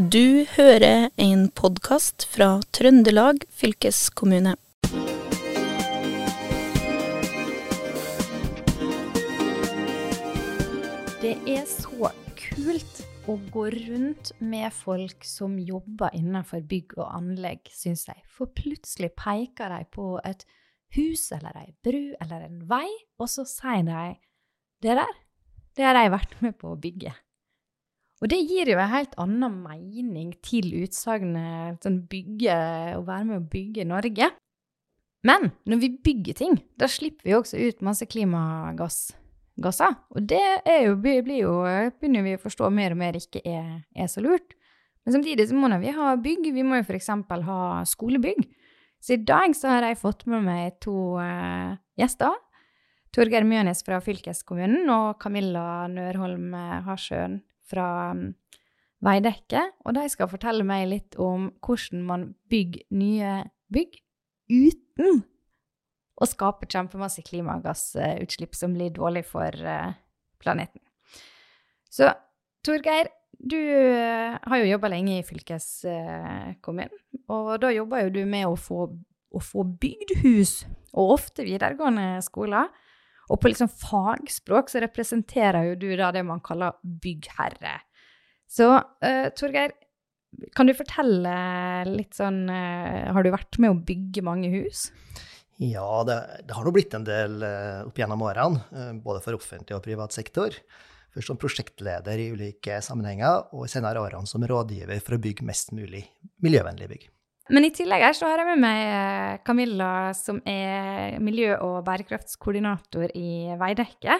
Du hører en podkast fra Trøndelag fylkeskommune. Det er så kult å gå rundt med folk som jobber innenfor bygg og anlegg, syns jeg. For plutselig peker de på et hus eller ei bru eller en vei, og så sier de det der, det har jeg vært med på å bygge. Og det gir jo en helt annen mening til utsagnet sånn bygge, å være med å bygge Norge. Men når vi bygger ting, da slipper vi også ut masse klimagasser. Og det jo, jo, begynner vi å forstå mer og mer ikke er, er så lurt. Men samtidig så må vi ha bygg. Vi må jo f.eks. ha skolebygg. Så i dag så har jeg fått med meg to uh, gjester. Torgeir Mjønes fra fylkeskommunen og Camilla Nørholm Harsjøen fra um, Veidekke. Og de skal fortelle meg litt om hvordan man bygger nye bygg uten å skape kjempemasse klimagassutslipp som blir dårlig for uh, planeten. Så Torgeir, du uh, har jo jobba lenge i fylkeskommunen, og da jobber jo du med å få, å få bygd hus, og ofte videregående skoler. Og på liksom fagspråk så representerer jo du da det man kaller byggherre. Så uh, Torgeir, kan du fortelle litt sånn uh, Har du vært med å bygge mange hus? Ja, det, det har nå blitt en del uh, opp gjennom årene, både for offentlig og privat sektor. Først som prosjektleder i ulike sammenhenger, og senere årene som rådgiver for å bygge mest mulig miljøvennlige bygg. Men i tillegg her så har jeg med meg eh, Camilla, som er miljø- og bærekraftskoordinator i Veidekke.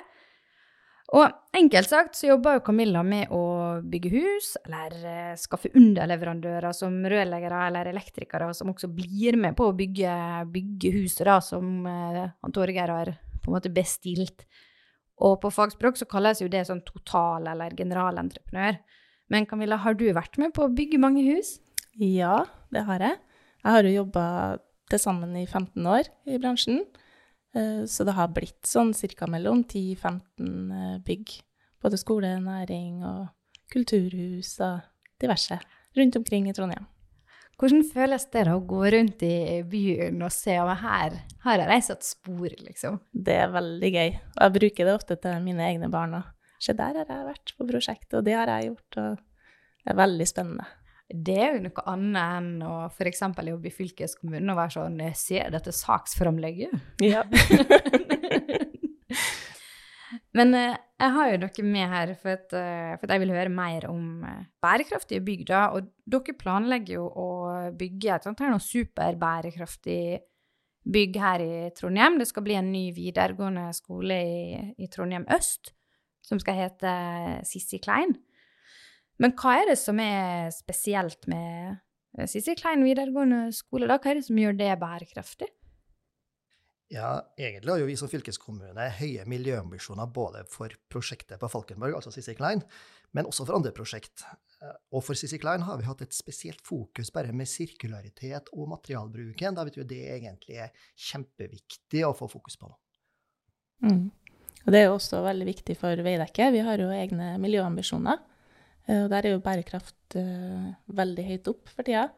Og enkelt sagt så jobber jo Camilla med å bygge hus, eller uh, skaffe underleverandører som rørleggere eller elektrikere, som også blir med på å bygge, bygge huset da, som han Torgeir har på en måte bestilt. Og på fagspråk så kalles jo det sånn total- eller generalentreprenør. Men Camilla, har du vært med på å bygge mange hus? Ja, det har jeg. Jeg har jo jobba til sammen i 15 år i bransjen. Eh, så det har blitt sånn ca. mellom 10-15 eh, bygg. Både skole, næring og kulturhus og diverse rundt omkring i Trondheim. Hvordan føles det å gå rundt i byen og se om her har jeg reist spor, liksom? Det er veldig gøy. Og jeg bruker det ofte til mine egne barn. Se, der har jeg vært på prosjektet, og det har jeg gjort. Og det er veldig spennende det er jo noe annet enn å f.eks. jobbe i fylkeskommunen og være sånn Ser dette saksframlegget? Ja. Men eh, jeg har jo dere med her for at, eh, for at, jeg vil høre mer om eh, bærekraftige bygder. Og dere planlegger jo å bygge et sånt her noe superbærekraftig bygg her i Trondheim. Det skal bli en ny videregående skole i, i Trondheim øst som skal hete Sissi Klein. Men hva er det som er spesielt med eh, Sissel Klein videregående skole? da? Hva er det som gjør det bærekraftig? Ja, egentlig har jo vi som fylkeskommune høye miljøambisjoner både for prosjektet på Falkenborg, altså Sissel Klein, men også for andre prosjekt. Eh, og for Sissel Klein har vi hatt et spesielt fokus bare med sirkularitet og materialbruken. Da vet vi jo det egentlig er kjempeviktig å få fokus på. Mm. Og det er jo også veldig viktig for Veidekke. Vi har jo egne miljøambisjoner. Eh, og der er jo bærekraft uh, veldig høyt opp for tida.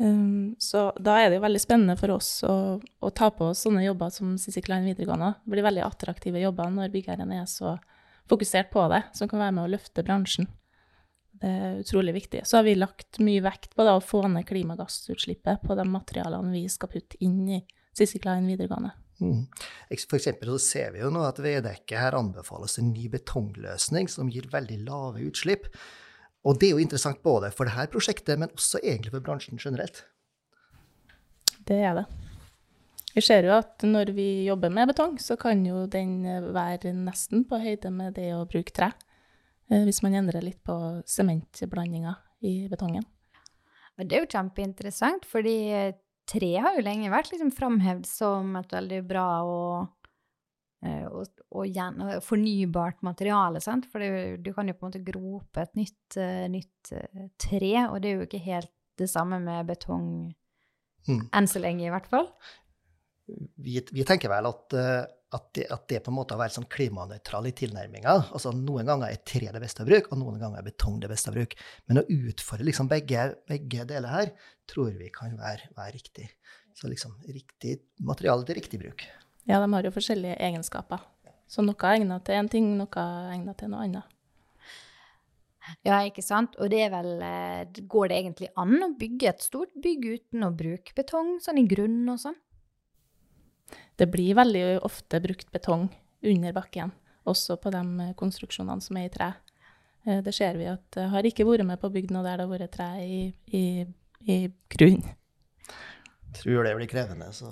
Um, så da er det jo veldig spennende for oss å, å ta på oss sånne jobber som Sissi Klein videregående. Det blir veldig attraktive jobber når byggherren er så fokusert på det, som kan være med å løfte bransjen. Det er utrolig viktig. Så har vi lagt mye vekt på da, å få ned klimagassutslippet på de materialene vi skal putte inn i Sissi Klein videregående. Mm. For så ser vi jo nå at Veidekke her anbefales en ny betongløsning som gir veldig lave utslipp. Og det er jo interessant både for dette prosjektet, men også egentlig for bransjen generelt. Det er det. Vi ser jo at når vi jobber med betong, så kan jo den være nesten på høyde med det å bruke tre. Eh, hvis man endrer litt på sementblandinga i betongen. Det er jo kjempeinteressant, fordi tre har jo lenge vært liksom framhevd som et veldig bra og, eh, og, og, fornybart materiale. Sant? For det, du kan jo på en måte gro opp et nytt, uh, nytt uh, tre, og det er jo ikke helt det samme med betong mm. enn så lenge, i hvert fall. Vi, vi tenker vel at uh, at det, at det på en måte har vært sånn klimanøytral i tilnærminga. Altså, noen ganger er tre det beste å bruke, og noen ganger er betong det beste å bruke. Men å utfordre liksom begge, begge, deler her tror vi kan være, være riktig. Så liksom riktig materiale til riktig bruk. Ja, de har jo forskjellige egenskaper. Så noe er egnet til én ting, noe er egnet til noe annet. Ja, ikke sant. Og det er vel eh, Går det egentlig an å bygge et stort bygg uten å bruke betong, sånn i grunnen og sånn? Det blir veldig ofte brukt betong under bakken, også på de konstruksjonene som er i tre. Eh, det ser vi at jeg har ikke vært med på å bygge noe der det har vært tre i, i, i grunn. Tror det blir krevende, så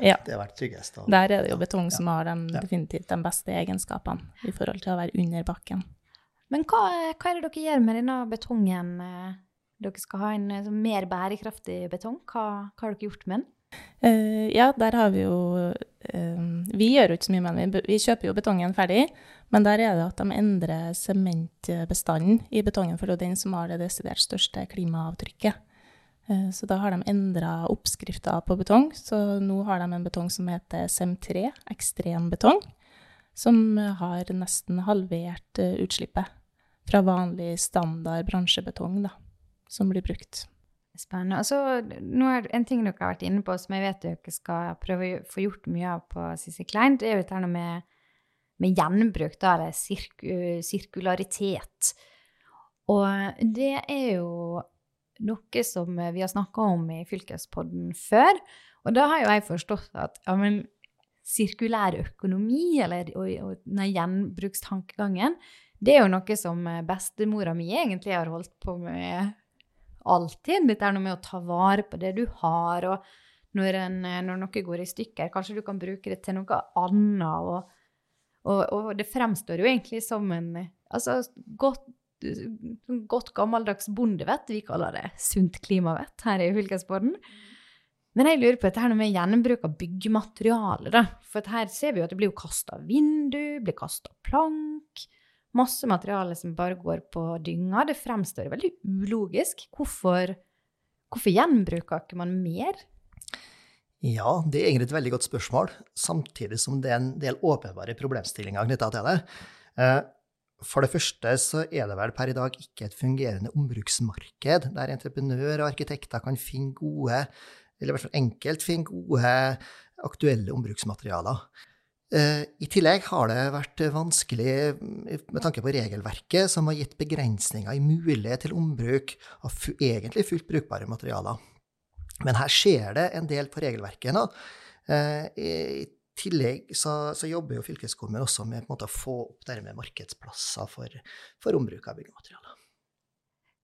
ja. det har vært tryggest. Og, der er det jo betong som har de, definitivt de beste egenskapene i forhold til å være under bakken. Men hva, hva er det dere gjør med denne betongen? Eh, dere skal ha en sånn mer bærekraftig betong. Hva, hva har dere gjort med den? Uh, ja, der har vi jo uh, Vi gjør jo ikke så mye med den. Vi kjøper jo betongen ferdig, men der er det at de endrer sementbestanden i betongen, for det er den som har det desidert største klimaavtrykket. Uh, så da har de endra oppskrifta på betong. Så nå har de en betong som heter SEM3, ekstrem betong, som har nesten halvert utslippet fra vanlig standard bransjebetong da, som blir brukt. Spennende. Og så nå er En ting dere har vært inne på, som jeg vet dere skal prøve å få gjort mye av på Sissy Klein, det er jo dette med, med gjenbruk, da, eller sirk sirkularitet. Og det er jo noe som vi har snakka om i Fylkespodden før. Og da har jo jeg forstått at ja, men sirkulær økonomi, eller og, og, nei, gjenbrukstankegangen, det er jo noe som bestemora mi egentlig har holdt på med alltid. Dette er noe med å ta vare på det du har, og når, en, når noe går i stykker, kanskje du kan bruke det til noe annet. Og, og, og det fremstår jo egentlig som en altså, godt, godt gammeldags bondevett. Vi kaller det sunt klimavett her i Fylkesborden. Men jeg lurer på dette her med gjenbruk av byggemateriale. da. For her ser vi jo at det blir kasta vindu, blir kasta plank masse materiale som bare går på dynga. Det fremstår veldig ulogisk. Hvorfor, hvorfor gjenbruker ikke man mer? Ja, det er egentlig et veldig godt spørsmål, samtidig som det er en del åpenbare problemstillinger knytta til det. For det første så er det vel per i dag ikke et fungerende ombruksmarked, der entreprenører og arkitekter kan finne gode, eller i hvert fall enkelt finne gode, aktuelle ombruksmaterialer. Eh, I tillegg har det vært vanskelig med tanke på regelverket, som har gitt begrensninger i mulighet til ombruk av egentlig fullt brukbare materialer. Men her skjer det en del på regelverket nå. Eh, I tillegg så, så jobber jo fylkeskommunen også med å få opp dermed markedsplasser for, for ombruk av byggematerialer.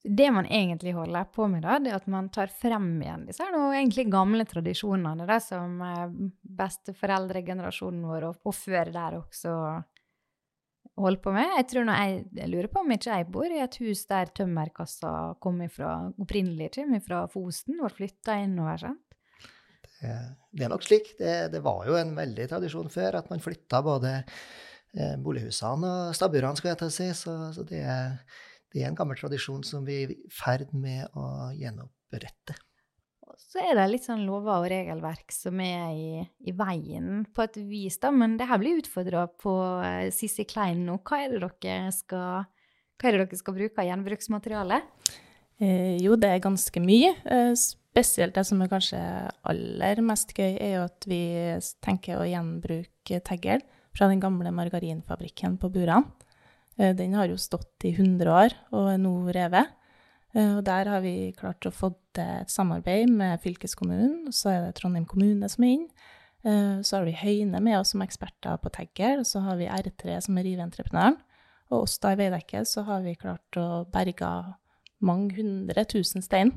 Det man egentlig holder på med, da, det er at man tar frem igjen disse egentlig gamle tradisjonene da, som eh, besteforeldregenerasjonen vår og, og, før der også holder på med. Jeg tror jeg, jeg, lurer på om ikke jeg bor i et hus der tømmerkassa kom ifra, opprinnelig kommer fra Fosen, og flytta innover. sant? Det, det, er nok slik. Det, det, var jo en veldig tradisjon før at man flytta både eh, bolighusene og stabburene, skal jeg ta si. Så, så det er det er en gammel tradisjon som vi er i ferd med å gjenopprette. Så er det litt sånn lover og regelverk som er i, i veien på et vis, da. Men det her blir utfordra på uh, Sissy Klein nå. Hva er det dere skal, hva er det dere skal bruke av gjenbruksmateriale? Eh, jo, det er ganske mye. Eh, spesielt det som er kanskje aller mest gøy, er jo at vi tenker å gjenbruke teggel fra den gamle margarinfabrikken på Buran. Eh, den har jo stått i 100 år og er nå revet. Eh, og der har vi klart å få et samarbeid med fylkeskommunen. Så er det Trondheim kommune som er inn. Eh, så har vi Høyne med oss som eksperter på teggel, Og så har vi R3 som er riveentreprenøren. Og oss da i Veidekke så har vi klart å berge mange hundre tusen stein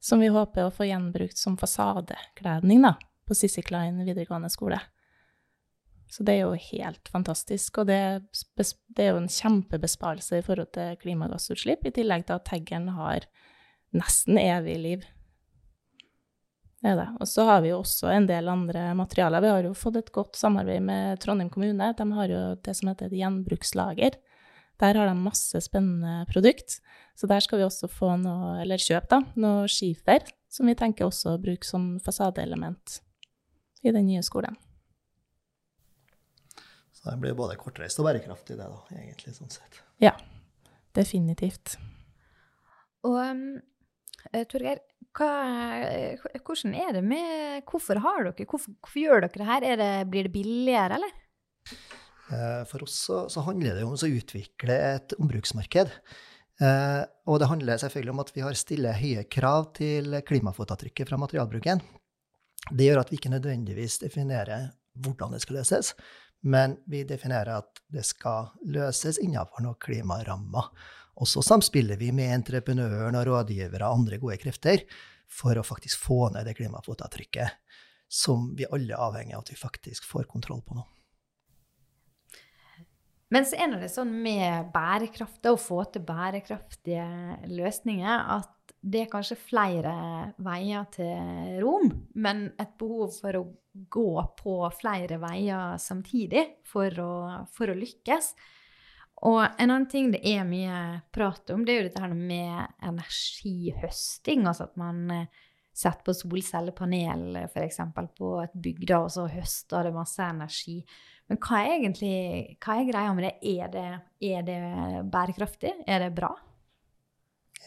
som vi håper å få gjenbrukt som fasadekledning da, på Sissy Klein videregående skole. Så det er jo helt fantastisk. Og det, det, er jo en kjempebesparelse i forhold til klimagassutslipp, i tillegg til at taggeren har nesten evig liv. Det er det. Og så har vi jo også en del andre materialer. Vi har jo fått et godt samarbeid med Trondheim kommune. De har jo det som heter et gjenbrukslager. Der har de masse spennende produkt. Så der skal vi også få noe, eller kjøpe, da, noe skifer, som vi tenker også å bruke som fasadeelement i den nye skolen. Så det blir både kortreist og bærekraftig, det, da, egentlig, sånn sett. Ja, definitivt. Og um, Torgeir, hva, hvordan er det med Hvorfor har dere Hvorfor, hvorfor gjør dere det her? Det, blir det billigere, eller? Eh, for oss så, så, handler det om å utvikle et ombruksmarked. Eh, og det handler selvfølgelig om at vi har stille høye krav til klimafotavtrykket fra materialbruken. Det gjør at vi ikke nødvendigvis definerer hvordan det skal løses, men vi definerer at det skal løses innenfor noen klimarammer. Og så samspiller vi med entreprenøren og rådgivere og andre gode krefter for å faktisk få ned det klimafotavtrykket som vi alle er avhengig av at vi faktisk får kontroll på nå. Men så er det sånn med bærekraft, å få til bærekraftige løsninger, at det er kanskje flere veier til Rom, men et behov for å gå på flere veier samtidig for å, for å lykkes. Og en annen ting det er mye prat om, det er jo dette her med energihøsting. Altså at man eh, setter på solcellepanel f.eks. på et bygda, og så høster det masse energi. Men hva er egentlig hva er greia med det? Er, det? er det bærekraftig? Er det bra?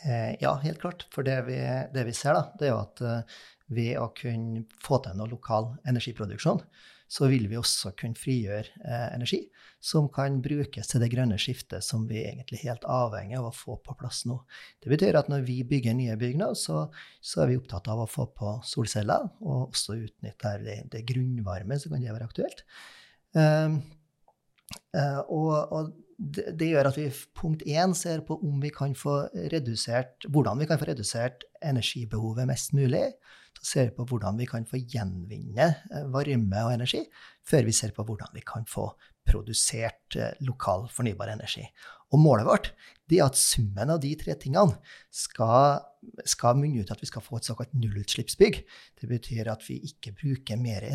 Eh, ja, helt klart. For det vi, det vi ser, da, det er jo at uh, ved å kunne få til noe lokal energiproduksjon, så vil vi også kunne frigjøre eh, energi som kan brukes til det grønne skiftet som vi egentlig er helt avhengig av å få på plass nå. Det betyr at når vi bygger nye bygg nå, så, så er vi opptatt av å få på solceller, og også utnytte det, det grunnvarme, så kan det være aktuelt. Um, uh, og, og det, det, gjør at vi punkt én ser på om vi kan få redusert, hvordan vi kan få redusert energibehovet mest mulig så ser vi på hvordan vi kan få gjenvinne eh, varme og energi, før vi ser på hvordan vi kan få produsert eh, lokal fornybar energi. Og målet vårt er at summen av de tre tingene skal, skal munne ut at vi skal få et såkalt nullutslippsbygg. Det betyr at vi ikke bruker mer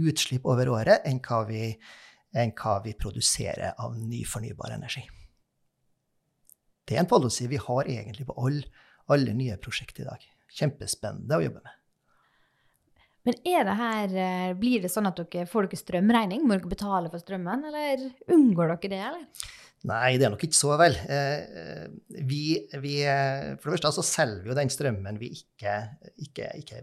utslipp over året enn hva vi, enn hva vi produserer av ny fornybar energi. Det er en policy vi har egentlig på alle, alle nye prosjekter i dag. Kjempespennende å jobbe med. Men det her, eh, blir det sånn at dere får dere strømregning? Må dere betale for strømmen, eller unngår dere det? eller? Nei, det er nok ikke så vel. Eh, vi, vi, for det første så selger vi jo den strømmen vi ikke, ikke, ikke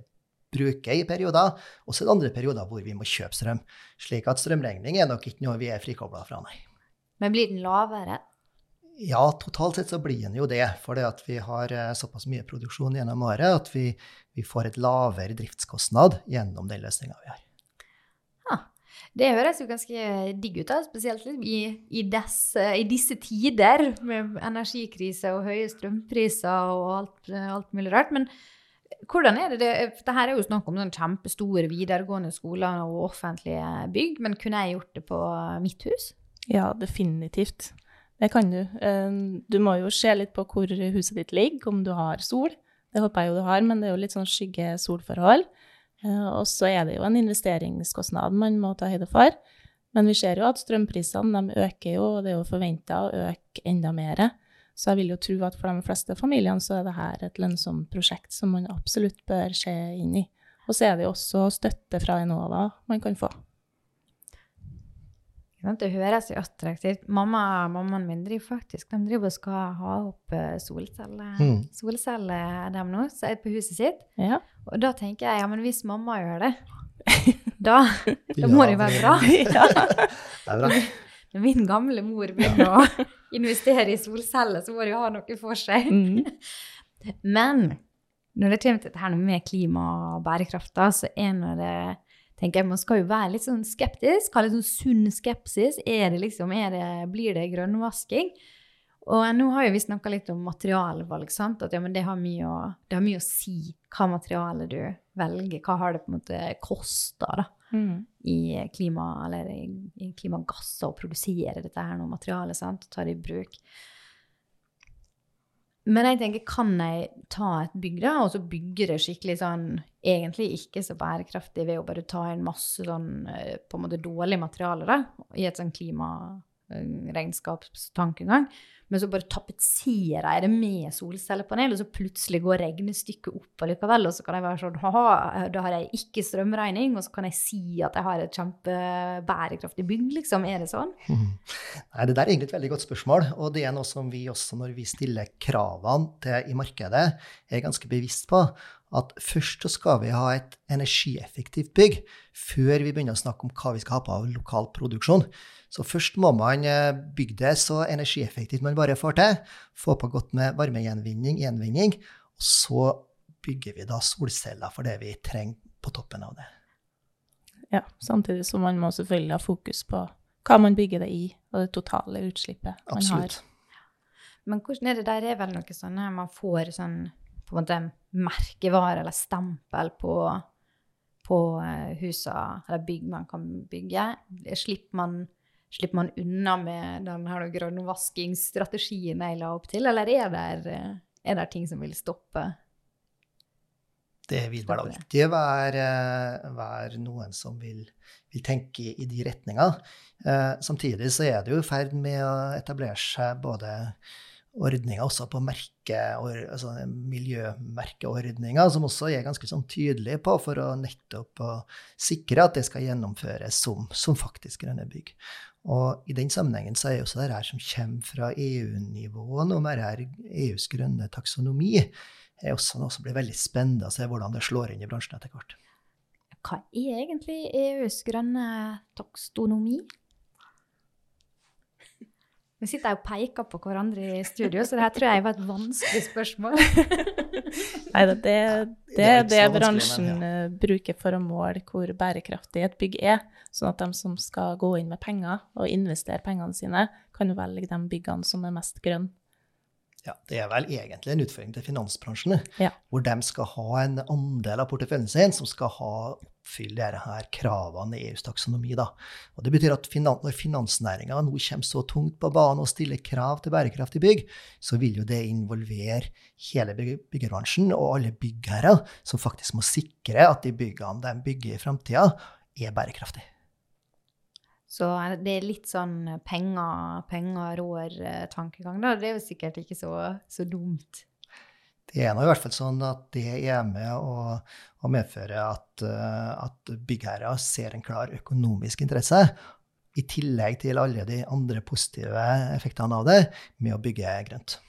bruker i perioder. Og så er det andre perioder hvor vi må kjøpe strøm. Slik at strømregning er nok ikke noe vi er frikobla fra, nei. Men blir den lavere? Ja, totalt sett så blir den jo det. For vi har eh, såpass mye produksjon gjennom året at vi, vi får et lavere driftskostnad gjennom den løsninga vi har. Det høres jo ganske digg ut, da, spesielt i, i, des, i, disse tider med energikrise og høye strømpriser og alt, alt mulig rart. Men hvordan er det, det Dette er jo snakk om sånn kjempestore videregående skoler og offentlige bygg, men kunne jeg gjort det på mitt hus? Ja, definitivt. Det kan du. Eh, du må jo se litt på hvor huset ditt ligger, om du har sol. Det håper jeg jo du har, men det er jo litt sånn skygge-solforhold. Eh, og så er det jo en investeringskostnad man må ta høyde for. Men vi ser jo at strømprisene øker jo, og det er jo forventa å øke enda mer. Så jeg vil jo tro at for de fleste familiene så er dette et lønnsomt prosjekt som man absolutt bør se inn i. Og så er det jo også støtte fra Enova man kan få. Det høres jo attraktivt Mamma, Mammaen min driver faktisk de driver og skal ha opp eh, solceller mm. solcelle dem nå på huset sitt. Ja. Og da tenker jeg ja, men hvis mamma gjør det, da, da må det jo være bra. ja. det er bra. Når min gamle mor begynner å investere i solceller, så må det jo ha noe for seg. Mm. Men når det kommer til dette med klima og bærekraft, så er det tenker jeg Man skal jo være litt sånn skeptisk, ha litt sånn sunn skepsis. Er det liksom, er det, blir det grønnvasking? Og nå har jo vi snakka litt om materialvalg. sant? At ja, det har, å, det, har mye å, si hva materialet du velger. Hva har det på en måte kosta da, mm. i, klima, eller i, i klimagasser å produsere dette her noe materialet, sant? Ta det i bruk. Men jeg tenker, kan jeg ta et bygg da, og så bygge det skikkelig sånn Egentlig ikke så bærekraftig ved å bare ta inn masse sånn eh, på en måte dårlig materiale da, i et sånn klimaregnskapstankegang. men så bare tapetserer jeg det med solcellepanel, og så plutselig går regnestykket opp allikevel, og så kan jeg være sånn ha da har jeg ikke strømregning, og så kan jeg si at jeg har et kjempebærekraftig bygg, liksom. Er det sånn? Nei, det der er egentlig et veldig godt spørsmål, og det er noe som vi også, når vi stiller kravene til i markedet, er ganske bevisst på at først så skal vi ha et energieffektivt bygg før vi begynner å snakke om hva vi skal ha på av lokal produksjon. Så først må man eh, bygge det så energieffektivt man bare får til. Få på godt med varmegjenvinning, gjenvinning. Og så bygger vi da solceller for det vi trenger på toppen av det. Ja, samtidig som man må selvfølgelig ha fokus på hva man bygger det i, og det totale utslippet man Absolutt. har. Men hvordan er det der? er vel noe sånn man får sånn på en måte merkevare eller stempel på, på eh, husa eller bygg man kan bygge. Slipper man, slipper man unna med den her grønnvaskingsstrategien jeg la opp til, eller er det, er det ting som vil stoppe? Det vil vel det. alltid være, være noen som vil, vil tenke i de retningene. Eh, samtidig så er det jo i ferd med å etablere seg både ordninger også på merke, altså miljømerkeordninger, som også er ganske sånn tydelige på for å nettopp å sikre at det skal gjennomføres som, som faktisk grønne bygg. Og i den sammenhengen så er også det her som kommer fra EU-nivået nå, med her EUs grønne taksonomi, er også noe som blir veldig spennende å se hvordan det slår inn i bransjen etter hvert. Hva er egentlig EUs grønne takstonomi? Vi sitter og peker på hverandre i studio, så det her tror jeg var et vanskelig spørsmål. Nei, det, det, det det er er det bransjen men ja. bruker for å måle hvor bærekraftig et bygg er, sånn at de som skal gå inn med penger og investere pengene sine, kan velge de byggene som er mest grønne. Ja, det er vel egentlig en utfordring til finansbransjen, Ja. hvor de skal ha en andel av porteføljen sin som skal ha oppfylle disse her kravene i EUs taksonomi. Da. Og det betyr at finan når finansnæringa nå kommer så tungt på banen og stiller krav til bærekraftig bygg, så vil jo det involvere hele bygg byggebransjen og alle byggherrer, som faktisk må sikre at de byggene de bygger i framtida, er bærekraftige. Så det er litt sånn penger, penger rår eh, da. Det er jo sikkert ikke så, så dumt. Det er nå i hvert fall sånn at det er med å, å medføre at, eh, at byggherrer ser en klar økonomisk interesse, i tillegg til alle de andre positive effektene av det, med å bygge grønt.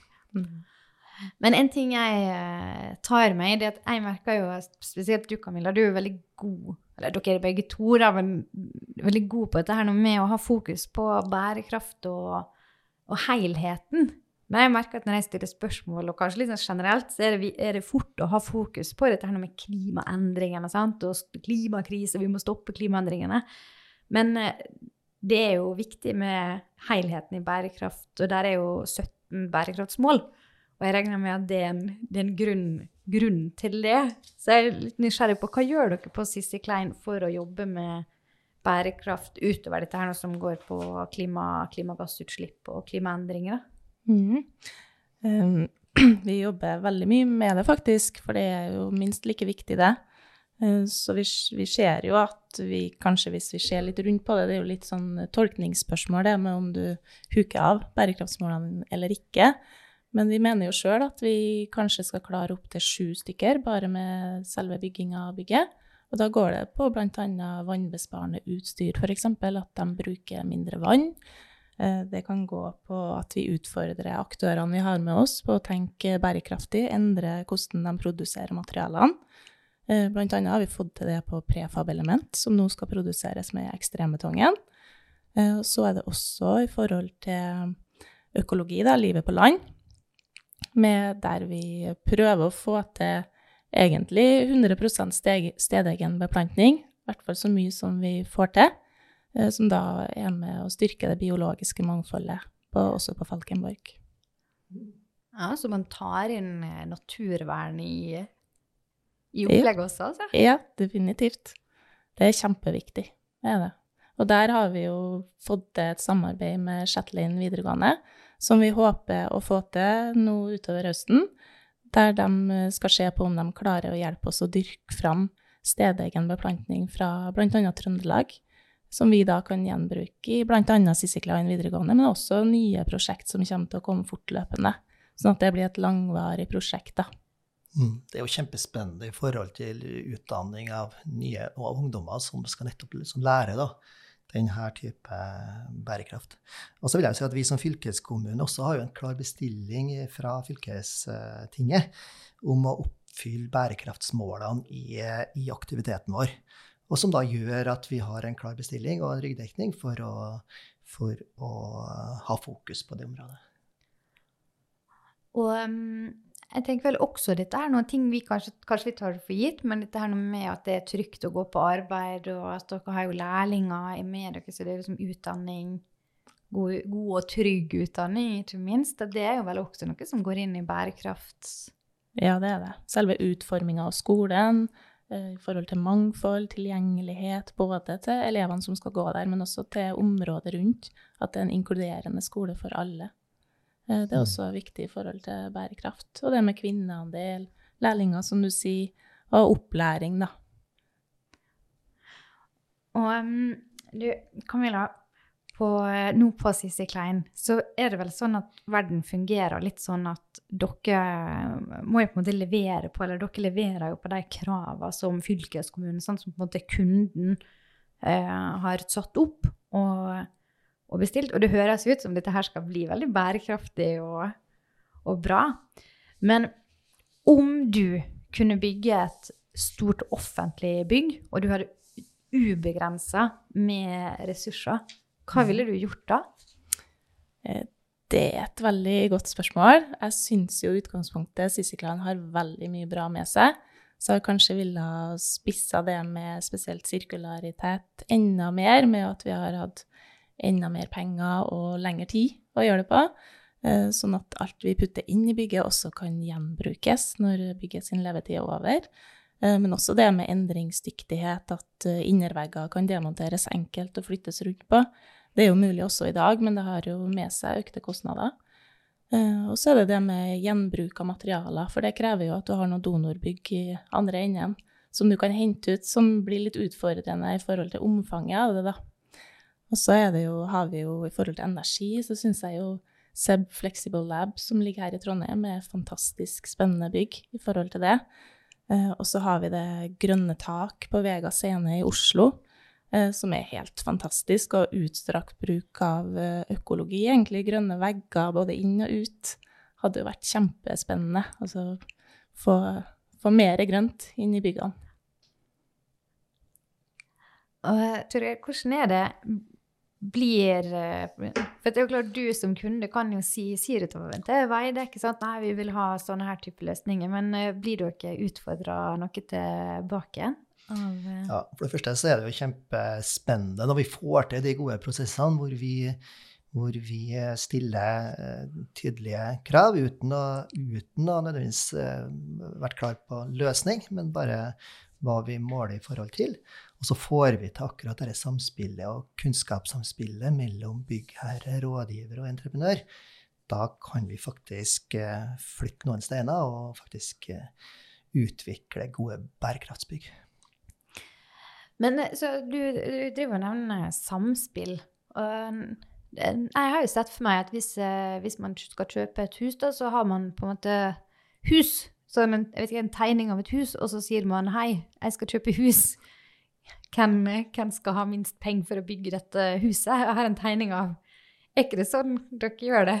Men en ting jeg eh, tar meg, det er at jeg merker jo, spesielt du Camilla, du er veldig god, eller dere er begge to, men veldig gode på dette her med å ha fokus på bærekraft og, og helheten. Men jeg merker at når jeg stiller spørsmål, og kanskje litt sånn generelt, så er det, er det fort å ha fokus på dette her med klimaendringene, sant, og klimakrise, vi må stoppe klimaendringene. Men eh, det er jo viktig med helheten i bærekraft, og der er jo 17 bærekraftsmål. Og jeg regner med at det er en, det er en grunn, grunn til det. Så jeg er litt nysgjerrig på hva gjør dere på Sissy Klein for å jobbe med bærekraft utover dette her som går på klima, klimagassutslipp og klimaendringer? Mhm. Um, vi jobber veldig mye med det, faktisk, for det er jo minst like viktig, det. Eh, Så vi, vi ser jo at vi kanskje, hvis vi ser litt rundt på det, det er jo litt sånn tolkningsspørsmål det med om du huker av bærekraftsmålene eller ikke. Men vi mener jo sjøl at vi kanskje skal klare opptil sju stykker bare med selve bygginga av bygget. Og da går det på bl.a. vannbesparende utstyr, f.eks. At de bruker mindre vann. Eh, Det kan gå på at vi utfordrer aktørene vi har med oss på å tenke bærekraftig, endre hvordan de produserer materialene. Eh, Blant annet har vi fått til det på prefab-element, som nå skal produseres med ekstrembetongen. Eh, Så er det også i forhold til økologi, da, livet på land, med der vi prøver å få til egentlig 100 steg, stedegen beplantning, i hvert fall så mye som vi får til, eh, som da er med å styrke det biologiske mangfoldet, på, også på Falkenborg. Ja, Så man tar inn eh, naturvern i, i opplegget også, altså? Ja, definitivt. Det er kjempeviktig, det er det. Og der har vi jo fått til et samarbeid med Shetland videregående, som vi håper å få til nå utover høsten, der de eh, skal se på om de klarer å hjelpe oss å dyrke fram stedegen beplantning fra bl.a. Trøndelag. som vi da kan gjenbruke i bl.a. Sissy Klein videregående, men også nye prosjekt som kommer til å komme fortløpende. Sånn at det blir et langvarig prosjekt. da. Mm. Det er jo kjempespennende i forhold til utdanning av nye og ungdommer som skal nettopp liksom lære da, denne type bærekraft. Og så vil jeg si at Vi som fylkeskommune også har jo en klar bestilling fra fylkestinget om å oppfylle bærekraftsmålene i, i aktiviteten vår. Og som da gjør at vi har en klar bestilling og en ryggdekning for å, for å ha fokus på det området. Og um, jeg tenker vel også dette er noen ting vi kanskje, kanskje vi tar for gitt, men dette her med at det er trygt å gå på arbeid, og at dere har jo lærlinger med dere, så det er liksom utdanning god, god, og trygg utdanning, ikke minst. Det er jo vel også noe som går inn i bærekraft? Ja, det er det. Selve utforminga av skolen, Eh, i forhold til mangfold, tilgjengelighet, både til elevene som skal gå der, men også til området rundt. At det er en inkluderende skole for alle. Eh, det er mm. også viktig i forhold til bærekraft. Og det med kvinneandel, lærlinger, som du sier, og opplæring, da. Og du, Camilla, på, eh, nå på Sissy Klein, så er det vel sånn at verden fungerer litt sånn at dere eh, må jo på en måte levere på, eller dere leverer jo på de kravene som fylkeskommunen, sånn som på en måte kunden eh, har satt opp og, og, bestilt. Og det høres ut som dette her skal bli veldig bærekraftig og, og bra. Men om du kunne bygge et stort offentlig bygg, og du hadde ubegrensa med ressurser, hva ville du gjort da? Eh, det er et veldig godt spørsmål. Jeg syns jo utgangspunktet Klan har veldig mye bra med seg. Så jeg kanskje ville ha spissa det med spesielt sirkularitet enda mer, med at vi har hatt enda mer penger og lengre tid å gjøre det på. Eh, sånn at alt vi putter inn i bygget, også kan gjenbrukes når bygget sin levetid er over. Eh, men også det med endringsdyktighet, at innervegger kan demonteres enkelt og flyttes rundt på. Det er jo mulig også i dag, men det har jo med seg økte kostnader. Og så er det det med gjenbruk av materialer, for det krever jo at du har noen donorbygg i andre enden som du kan hente ut, som blir litt utfordrende i forhold til omfanget av det, da. Og så jo, har vi jo i forhold til energi, så syns jeg jo Seb Flexible Lab, som ligger her i Trondheim, er et fantastisk spennende bygg i forhold til det. Uh, og så har vi det grønne tak på Vega scene i Oslo, Eh, som er helt fantastisk, og utstrakt bruk av eh, økologi, egentlig. Grønne vegger både inn og ut. Hadde jo vært kjempespennende. Altså få, få mer grønt inn i byggene. Og Tore, hvordan er det blir eh, For det er jo klart du som kunde kan jo si sier det til Veidekke sant? Nei, vi vil ha sånne her type løsninger. Men blir du ikke utfordra noe tilbake? Av, ja, for det første så er det jo kjempespennende når vi får til de gode prosessene hvor vi, hvor vi stiller tydelige krav uten å, uten å nødvendigvis vært klar på løsning, men bare hva vi måler i forhold til. Og så får vi til akkurat dette samspillet og kunnskapssamspillet mellom byggherre, rådgiver og entreprenør. Da kan vi faktisk flytte noen steiner og faktisk utvikle gode bærekraftsbygg. Men eh, så du, du driver og nevner samspill. Og jeg har jo sett for meg at hvis, eh, hvis, man skal kjøpe et hus, da, så har man på en måte hus. Så en, jeg vet ikke, en tegning av et hus, og så sier man 'hei, jeg skal kjøpe hus'. Hvem, hvem skal ha minst penger for å bygge dette huset? Jeg har en tegning av Er ikke det sånn dere gjør det?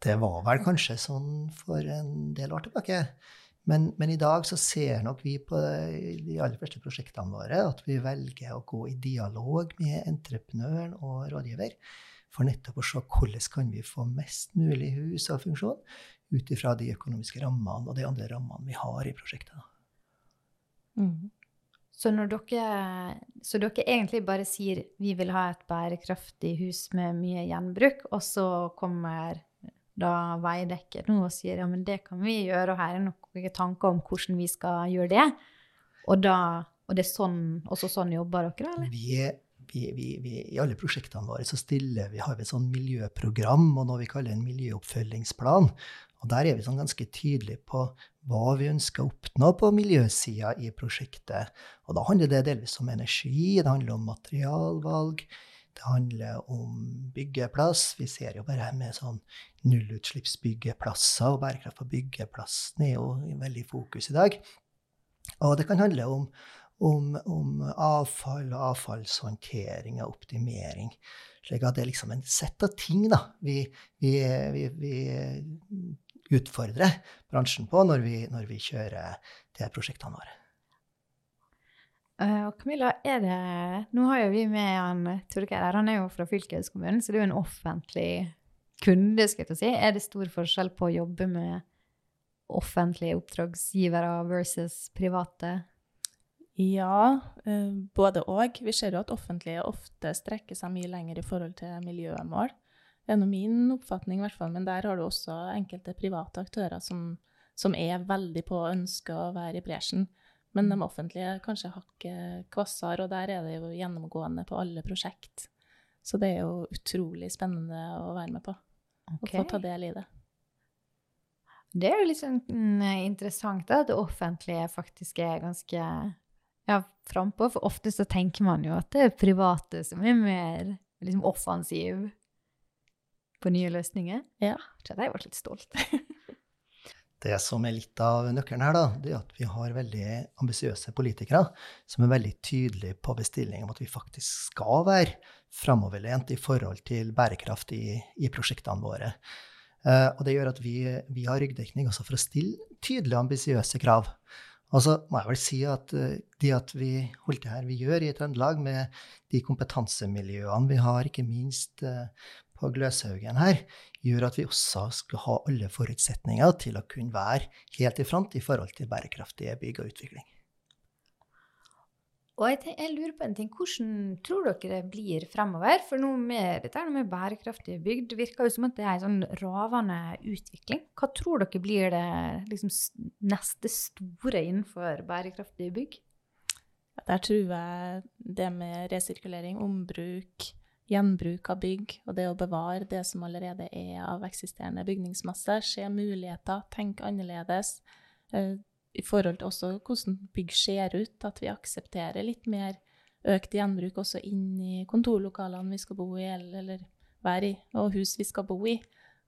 Det var vel kanskje sånn for en del år tilbake. Men, men, i dag så ser nok vi på de aller første prosjektene våre at vi velger å gå i dialog med entreprenøren og rådgiver. For nettopp å se hvordan kan vi få mest mulig hus og funksjon ut ifra de økonomiske rammene og de andre rammene vi har i prosjektet. Mm. Så, dere, så dere egentlig bare sier vi vil ha et bærekraftig hus med mye gjenbruk, og så kommer da Veidekke nå og sier ja, men det kan vi gjøre, og her er noen tanker om hvordan vi skal gjøre det. Og, da, og det er sånn, også sånn jobber dere, eller? Vi, vi, vi, vi, I alle prosjektene våre så stiller vi, har vi et sånn miljøprogram og noe vi kaller en miljøoppfølgingsplan. Og der er vi sånn ganske tydelige på hva vi ønsker å oppnå på miljøsida i prosjektet. Og da handler det delvis om energi, det handler om materialvalg, det handler om byggeplass. Vi ser jo bare med sånn nullutslippsbyggeplasser, og bærekraft på byggeplassen er jo veldig i fokus i dag. Og det kan handle om, om, om avfall og avfallshåndtering og optimering. Slik at det er liksom en sett av ting da, vi, vi, vi, vi utfordrer bransjen på når vi, når vi kjører de prosjektene våre. Og Camilla, er det Nå har jo vi med han Torgeir her. Han er jo fra fylkeskommunen, så det er jo en offentlig kunde, skal jeg si. Er det stor forskjell på å jobbe med offentlige oppdragsgivere versus private? Ja, eh, både og. Vi ser jo at offentlige ofte strekker seg mye lenger i forhold til miljømål. Det er min oppfatning, i hvert fall. Men der har du også enkelte private aktører som, som er veldig på å ønske å være i bresjen. Men de offentlige kanskje hakket kvassere, og der er det jo gjennomgående på alle prosjekt. Så det er jo utrolig spennende å være med på. Okay. Og få ta del i det. Det er jo litt sånn mm, interessant at det offentlige faktisk er ganske ja, frampå. For ofte så tenker man jo at det er private som er mer liksom, offensiv på nye løsninger. Ja. Så jeg ble litt stolt. det som er litt av nøkkelen her, da, det er at vi har veldig ambisiøse politikere som er veldig tydelige på bestilling om at vi faktisk skal være framoverlent i forhold til bærekraft i, i prosjektene våre. Uh, og det gjør at vi, vi har ryggdekning også for å stille tydelige, ambisiøse krav. Og så må jeg vel si at uh, det at vi holdt det her vi gjør i Trøndelag, med de kompetansemiljøene vi har, ikke minst uh, på Gløshaugen her, gjør at vi også skal ha alle forutsetninger til å kunne være helt i front i forhold til bærekraftige bygg og utvikling. Og jeg, jeg, lurer på en ting. Hvordan tror dere det blir fremover? For nå med dette med bærekraftige bygg. det virker jo som at det er en sånn ravende utvikling. Hva tror dere blir det liksom, neste store innenfor bærekraftige bygg? Der tror jeg det med resirkulering, ombruk, gjenbruk av bygg og det å bevare det som allerede er av eksisterende bygningsmasse, se muligheter, tenk annerledes, eh, i forhold til også hvordan bygg ser ut, at vi aksepterer litt mer økt gjenbruk også inn i kontorlokalene vi skal bo i, eller, være i, og hus vi skal bo i.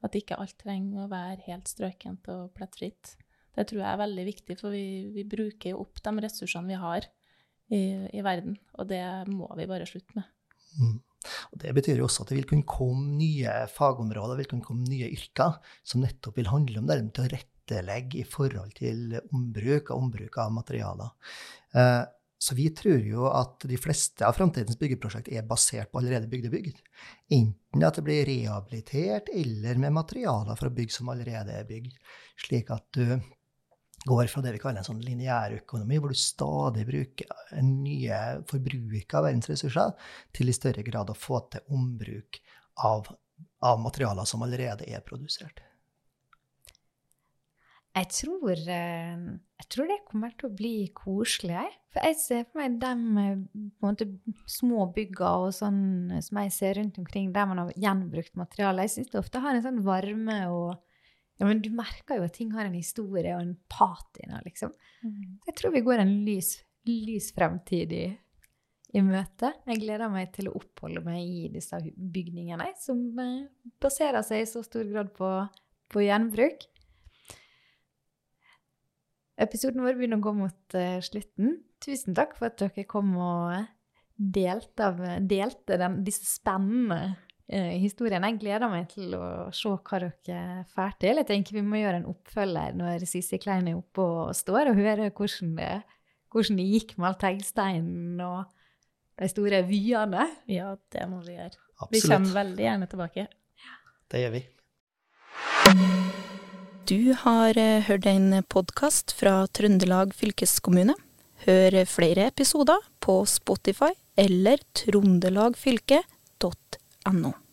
At ikke alt trenger å være helt strøkent og plettfritt. Det tror jeg er veldig viktig, for vi, vi bruker jo opp de ressursene vi har i, i, verden, og det må vi bare slutte med. Mm. Og Det betyr jo også at det vil kunne komme nye fagområder, vil kunne komme nye yrker som nettopp vil handle om det til å rettelegge i forhold til ombruk og ombruk av materialer. Eh, så vi tror jo at de fleste av framtidens byggeprosjekt er basert på allerede bygde bygg. Enten at det blir rehabilitert, eller med materialer fra bygg som allerede er bygd. Slik at du går fra det vi kaller en sånn lineærøkonomi, hvor du stadig bruker nye forbruk av verdens ressurser, til i større grad å få til ombruk av, av materialer som allerede er produsert. Jeg tror, eh, jeg tror, det kommer til å bli koselig. For jeg ser for meg de måte, små bygga og sånn som jeg ser rundt omkring, der man har gjenbrukt materiale. Jeg syns det ofte har en sånn varme og ja, men Du merker jo at ting har en historie og en patina, liksom. Mm. Jeg tror vi går en lys, lys fremtid i, i møte. Jeg gleder meg til å oppholde meg i disse bygningene, som eh, baserer seg i så stor grad på, på gjenbruk. Episoden vår begynner å gå mot uh, slutten. Tusen takk for at dere kom og delte, av, delte den, disse spennende historiene. Jeg gleder meg til å se hva dere får til. Jeg tenker vi må gjøre en oppfølger når Sissi Klein er oppe og står, og høre hvordan det, hvordan det gikk med all teglsteinen og de store vyene. Ja, det må vi gjøre. Absolutt. Vi kommer veldig gjerne tilbake. Det gjør vi. Du har eh, hørt en podkast fra Trøndelag fylkeskommune. Hør flere episoder på Spotify eller trondelagfylket.no. .no.